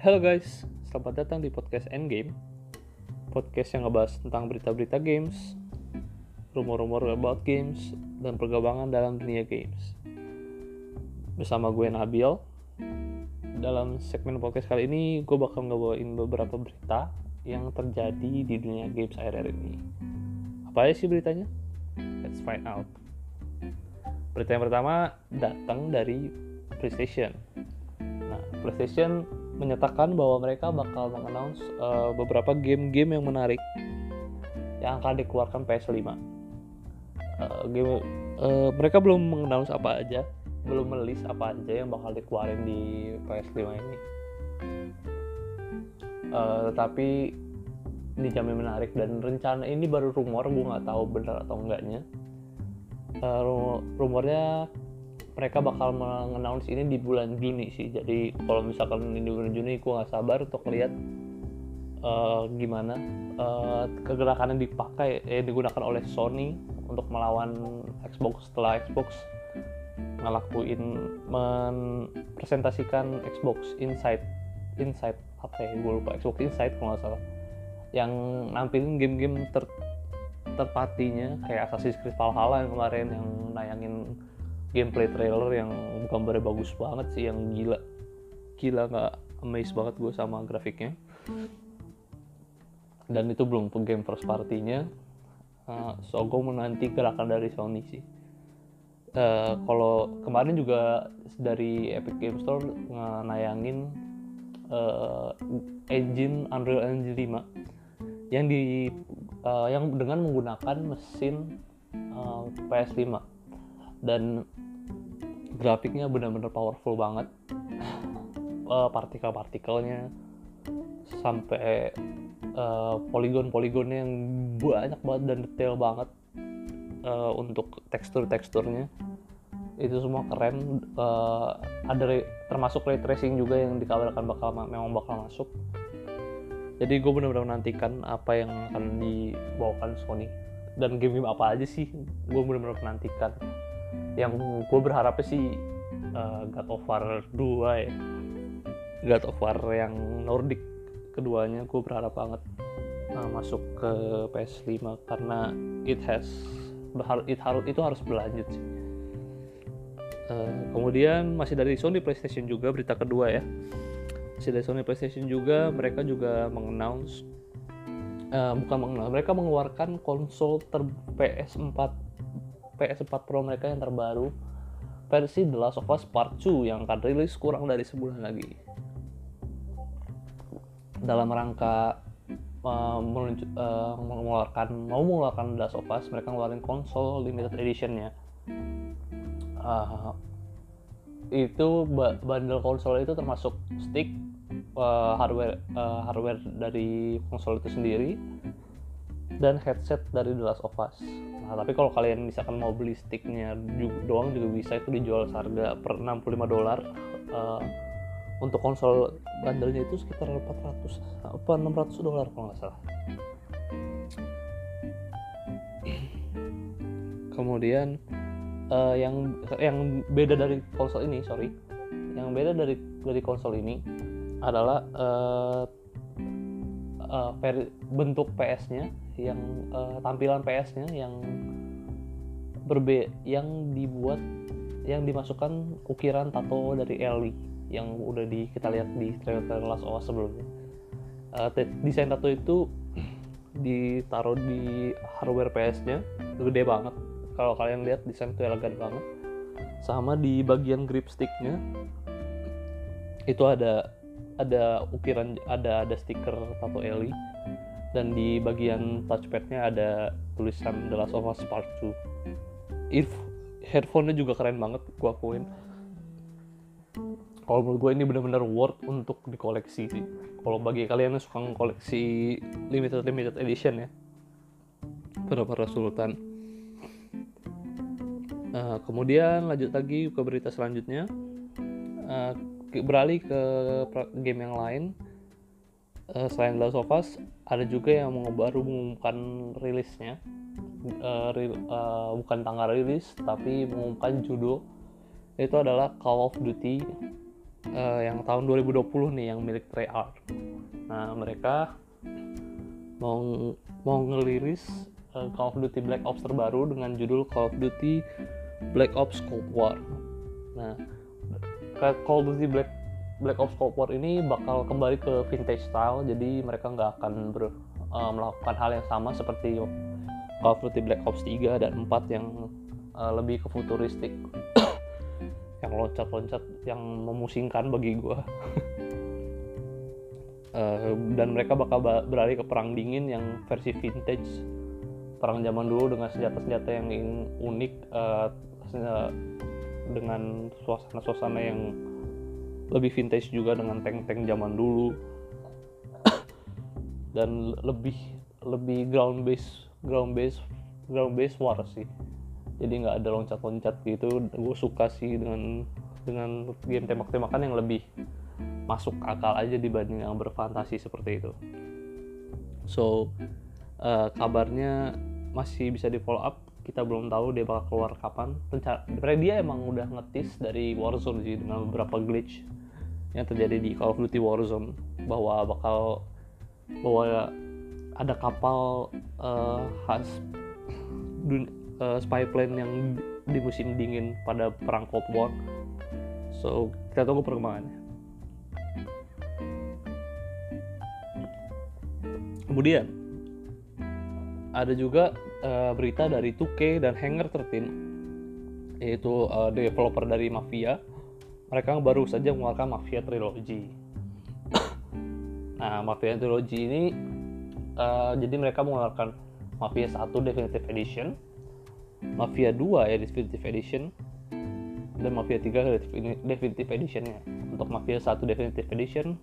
Halo guys, selamat datang di podcast Endgame. Podcast yang ngebahas tentang berita-berita games Rumor-rumor about games Dan perkembangan dalam dunia games. Bersama gue Nabil. Dalam segmen podcast kali ini Gue bakal ngebawain beberapa berita Yang terjadi di dunia games akhir-akhir ini. Apa aja sih beritanya? Let's find out. Berita yang pertama datang dari PlayStation. Nah, PlayStation menyatakan bahwa mereka bakal mengannounce uh, beberapa game-game yang menarik yang akan dikeluarkan PS5. Uh, game, uh, mereka belum mengannounce apa aja, belum melis apa aja yang bakal dikeluarin di PS5 ini. Uh, tetapi dijamin menarik dan rencana ini baru rumor, gue nggak tahu benar atau enggaknya. Uh, rumornya mereka bakal mengannounce ini di bulan Juni sih. Jadi kalau misalkan ini di bulan Juni gue nggak sabar untuk lihat uh, gimana uh, kegerakan yang dipakai eh digunakan oleh Sony untuk melawan Xbox. Setelah Xbox ngelakuin mempresentasikan Xbox Inside Inside apa ya gue lupa. Xbox Inside kalau nggak salah. Yang nampilin game-game ter terpatinya kayak Assassin's Creed Valhalla yang kemarin yang nayangin gameplay trailer yang gambarnya bagus banget sih yang gila. Gila nggak amazed banget gue sama grafiknya. Dan itu belum game first partinya uh, so gue menanti gerakan dari Sony sih. Uh, kalau kemarin juga dari Epic Game Store nayangin uh, engine Unreal Engine 5 yang di uh, yang dengan menggunakan mesin uh, PS5 dan grafiknya benar-benar powerful banget. Uh, partikel-partikelnya sampai uh, poligon-poligonnya yang banyak banget dan detail banget uh, untuk tekstur-teksturnya. Itu semua keren. Uh, ada re, termasuk ray tracing juga yang dikabarkan bakal memang bakal masuk. Jadi gue benar-benar menantikan apa yang akan dibawakan Sony. Dan game-game apa aja sih gue benar-benar menantikan yang gue berharapnya sih uh, God of War 2 ya. God of War yang Nordic keduanya gue berharap banget uh, masuk ke PS5 karena it has it harus itu harus berlanjut sih. Uh, kemudian masih dari Sony PlayStation juga berita kedua ya. Masih dari Sony PlayStation juga mereka juga mengannounce uh, bukan mengannounce mereka mengeluarkan konsol ter PS4 PS4 Pro mereka yang terbaru versi The Last of Us Part 2 yang akan rilis kurang dari sebulan lagi. Dalam rangka uh, uh, mengeluarkan mau mengeluarkan The Last of Us, mereka ngeluarin konsol limited editionnya. Uh, itu bundle konsol itu termasuk stick, uh, hardware uh, hardware dari konsol itu sendiri, dan headset dari The Last of Us. Nah, tapi kalau kalian misalkan mau beli sticknya doang juga bisa itu dijual seharga per 65 dolar. Uh, untuk konsol bandelnya itu sekitar 400 apa 600 dolar kalau nggak salah. Kemudian uh, yang yang beda dari konsol ini, sorry, yang beda dari dari konsol ini adalah uh, uh, bentuk PS-nya yang uh, tampilan PS-nya yang berbe yang dibuat yang dimasukkan ukiran tato dari Ellie yang udah di kita lihat di trailer-trailer Last of sebelumnya. Uh, desain tato itu ditaruh di hardware PS-nya gede banget. Kalau kalian lihat desain itu elegan banget. Sama di bagian grip stick-nya itu ada ada ukiran ada ada stiker tato Ellie dan di bagian touchpadnya ada tulisan The Last of Us Part 2 If headphone-nya juga keren banget gue akuin. Kalau menurut gue ini benar-benar worth untuk dikoleksi sih. Kalau bagi kalian yang suka koleksi limited limited edition ya. Para para sultan uh, kemudian lanjut lagi ke berita selanjutnya. Uh, beralih ke game yang lain uh, selain The Last of Us ada juga yang baru mengumumkan rilisnya uh, real, uh, bukan tanggal rilis tapi mengumumkan judul itu adalah Call of Duty uh, yang tahun 2020 nih yang milik Treyarch. Nah mereka mau mau ngeliris uh, Call of Duty Black Ops terbaru dengan judul Call of Duty Black Ops Cold War. Nah Call of Duty Black Black Ops Cold War ini bakal kembali ke vintage style, jadi mereka nggak akan ber, uh, melakukan hal yang sama seperti Call of Duty Black Ops 3 dan 4 yang uh, lebih ke futuristik. Yang loncat-loncat yang memusingkan bagi gue uh, dan mereka bakal beralih ke perang dingin yang versi vintage. Perang zaman dulu dengan senjata-senjata yang unik uh, dengan suasana-suasana yang lebih vintage juga dengan tank-tank zaman dulu. Dan lebih lebih ground base ground base ground base war sih. Jadi nggak ada loncat-loncat gitu. Gue suka sih dengan dengan game tembak-tembakan yang lebih masuk akal aja dibanding yang berfantasi seperti itu. So uh, kabarnya masih bisa di follow up kita belum tahu dia bakal keluar kapan Rencana, dia emang udah ngetis dari Warzone sih dengan beberapa glitch yang terjadi di Call of Duty Warzone bahwa bakal bahwa ada kapal uh, khas uh, spy plane yang di musim dingin pada perang Cold War. So kita tunggu perkembangannya. Kemudian ada juga uh, berita dari 2K dan Hanger 13 yaitu uh, developer dari Mafia. Mereka baru saja mengeluarkan Mafia Trilogy. nah, Mafia Trilogy ini uh, jadi mereka mengeluarkan Mafia 1 Definitive Edition, Mafia 2 ya Definitive Edition dan Mafia 3 Definitive Editionnya untuk Mafia 1 Definitive Edition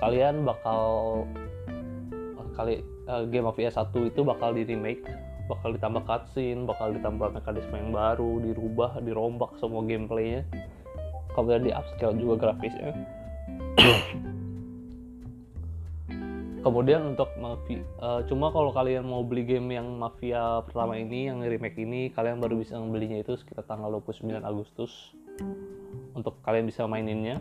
kalian bakal kali uh, game Mafia 1 itu bakal di remake bakal ditambah cutscene bakal ditambah mekanisme yang baru dirubah dirombak semua gameplaynya. Kemudian di upscale juga grafisnya. Kemudian untuk Mafia uh, cuma kalau kalian mau beli game yang Mafia pertama ini yang remake ini kalian baru bisa membelinya itu sekitar tanggal 29 Agustus. Untuk kalian bisa maininnya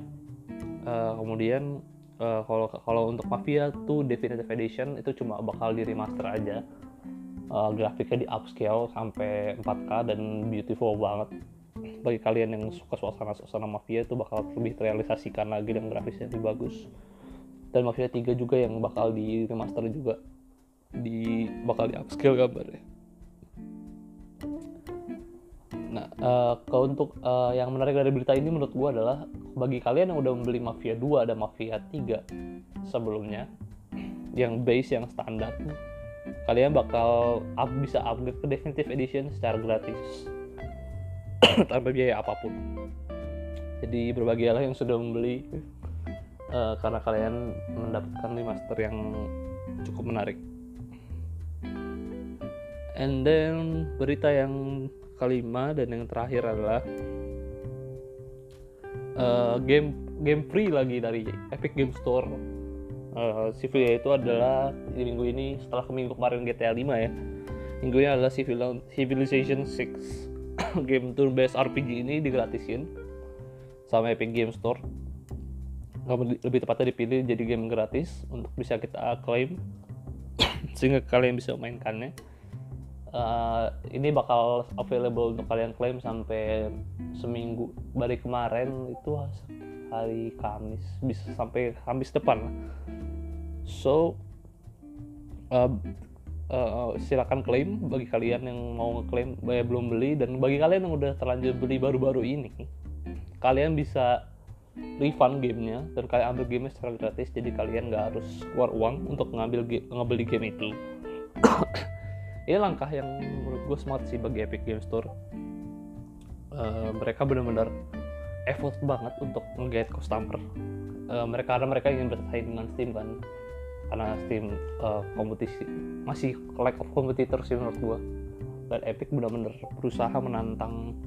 uh, kemudian uh, kalau untuk Mafia tuh Definitive Edition itu cuma bakal di remaster aja. Uh, grafiknya di upscale sampai 4K dan beautiful banget. Bagi kalian yang suka suasana-suasana Mafia itu bakal lebih terrealisasikan lagi dan grafisnya lebih bagus. Dan Mafia 3 juga yang bakal di remaster juga. Di bakal di upscale gambarnya. Nah uh, kalau untuk uh, yang menarik dari berita ini menurut gue adalah bagi kalian yang udah membeli Mafia 2 dan Mafia 3 sebelumnya yang base yang standar kalian bakal up, bisa upgrade ke Definitive Edition secara gratis tanpa biaya apa pun jadi berbahagialah yang sudah membeli uh, karena kalian mendapatkan remaster yang cukup menarik. And then berita yang kelima dan yang terakhir adalah uh, game game free lagi dari Epic Game Store. Uh, itu adalah di minggu ini setelah ke minggu kemarin GTA 5 ya. Minggu ini adalah Civil, Civilization 6 game turn based RPG ini digratisin sama Epic Game Store lebih tepatnya dipilih jadi game gratis untuk bisa kita klaim sehingga kalian bisa mainkannya uh, ini bakal available untuk kalian klaim sampai seminggu. Dari kemarin itu hari Kamis bisa sampai Kamis depan. So uh, uh, silakan klaim bagi kalian yang mau ngeklaim bayar belum beli. Dan bagi kalian yang udah terlanjur beli baru-baru ini kalian bisa refund gamenya dan kalian ambil gamenya secara gratis. Jadi kalian nggak harus keluar uang untuk ngambil ngebeli game itu ini langkah yang menurut gue smart sih bagi Epic Game Store. Uh, mereka benar-benar effort banget untuk nge customer. Uh, mereka karena mereka ingin bersaing dengan Steam kan. Karena Steam uh, kompetisi masih lack of competitor sih menurut gue dan Epic benar-benar berusaha menantang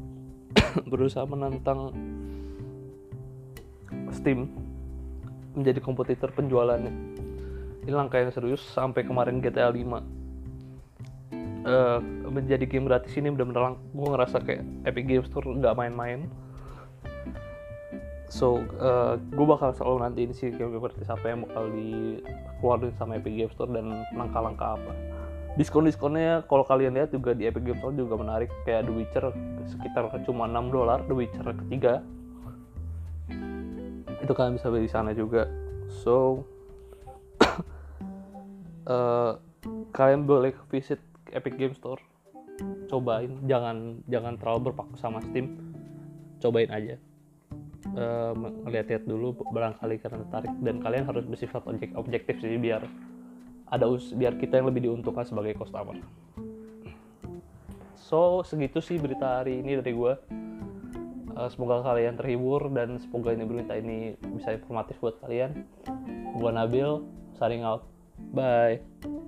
berusaha menantang Steam menjadi kompetitor penjualannya. Ini langkah yang serius sampai kemarin GTA 5 uh, eh, menjadi game gratis ini benar-benar gue ngerasa kayak Epic Games Store nggak main-main. So uh, gue bakal selalu nanti ini sih game gratis apa yang bakal dikeluarin sama Epic Games Store dan langkah-langkah apa. Diskon-diskonnya kalau kalian lihat juga di Epic Games Store juga menarik kayak The Witcher sekitar cuma 6 dolar The Witcher ketiga. Itu kalian bisa beli di sana juga. So uh, kalian boleh visit Epic Games Store. Cobain jangan jangan terlalu berpaku sama Steam. Cobain aja. Uh, lihat-lihat dulu barangkali karena tertarik dan kalian harus bersifat objek objektif sih biar ada us biar kita yang lebih diuntungkan sebagai customer. So segitu sih berita hari ini dari gue uh, semoga kalian terhibur dan semoga ini berita ini bisa informatif buat kalian. Gue Nabil signing out. Bye